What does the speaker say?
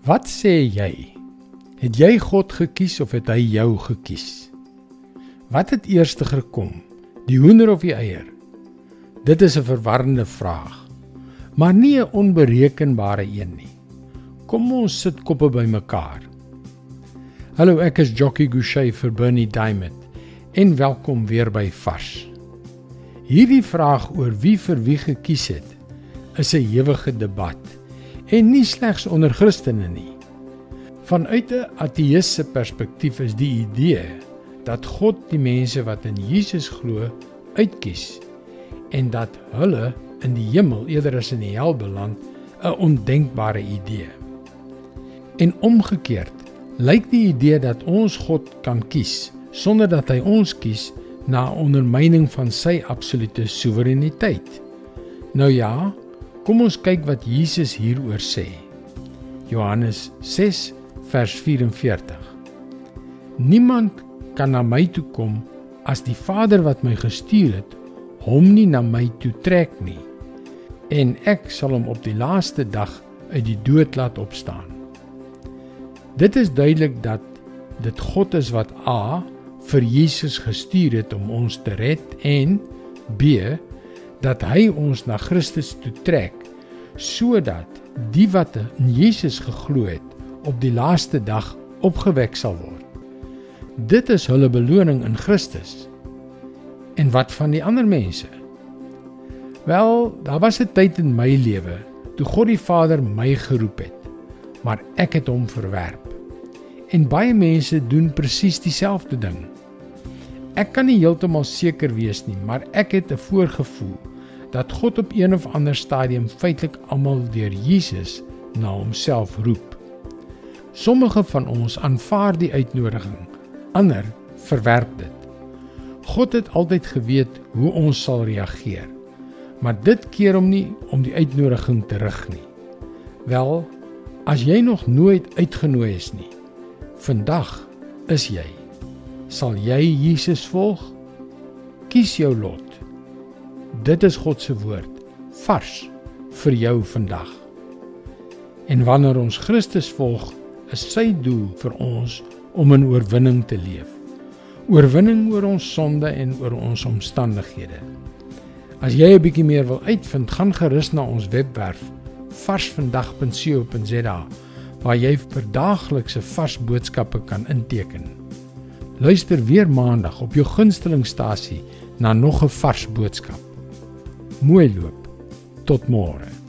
Wat sê jy? Het jy God gekies of het hy jou gekies? Wat het eers gekom? Die hoender of die eier? Dit is 'n verwarrende vraag, maar nie 'n onberekenbare een nie. Kom ons sit koppe bymekaar. Hallo, ek is Jockey Gouchee vir Bernie Diamond en welkom weer by Vars. Hierdie vraag oor wie vir wie gekies het, is 'n ewige debat en nie slegs onder Christene nie. Vanuit 'n ateïste perspektief is die idee dat God die mense wat in Jesus glo uitkies en dat hulle in die hemel eerder as in die hel beland, 'n ondenkbare idee. En omgekeerd, lyk die idee dat ons God kan kies sonder dat hy ons kies na ondermyning van sy absolute soewereiniteit. Nou ja, Kom ons kyk wat Jesus hieroor sê. Johannes 6 vers 44. Niemand kan na my toe kom as die Vader wat my gestuur het hom nie na my toe trek nie en ek sal hom op die laaste dag uit die dood laat opstaan. Dit is duidelik dat dit God is wat A vir Jesus gestuur het om ons te red en B dat hy ons na Christus toe trek sodat die wat in Jesus geglo het op die laaste dag opgewek sal word. Dit is hulle beloning in Christus. En wat van die ander mense? Wel, daar was 'n tyd in my lewe toe God die Vader my geroep het, maar ek het hom verwerp. En baie mense doen presies dieselfde ding. Ek kan nie heeltemal seker wees nie, maar ek het 'n voorgevoel dat God op een of ander stadium feitelik almal deur Jesus na homself roep. Sommige van ons aanvaar die uitnodiging, ander verwerp dit. God het altyd geweet hoe ons sal reageer. Maar dit keer hom nie om die uitnodiging terug nie. Wel, as jy nog nooit uitgenooi is nie, vandag is jy. Sal jy Jesus volg? Kies jou lot. Dit is God se woord vars vir jou vandag. En wanneer ons Christus volg, is sy doel vir ons om in oorwinning te leef. Oorwinning oor ons sonde en oor ons omstandighede. As jy 'n bietjie meer wil uitvind, gaan gerus na ons webwerf varsvandag.co.za waar jy vir daaglikse vars boodskappe kan inteken. Luister weer maandag op jou gunstelingstasie na nog 'n vars boodskap mooi loop. Tot môre.